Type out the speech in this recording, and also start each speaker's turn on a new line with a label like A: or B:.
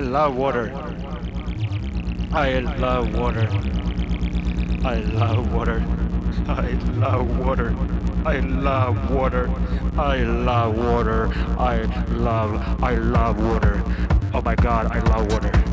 A: I love water. I love water. I love water. I love water. I love water. I love water. I love I love water. Oh my god, I love water.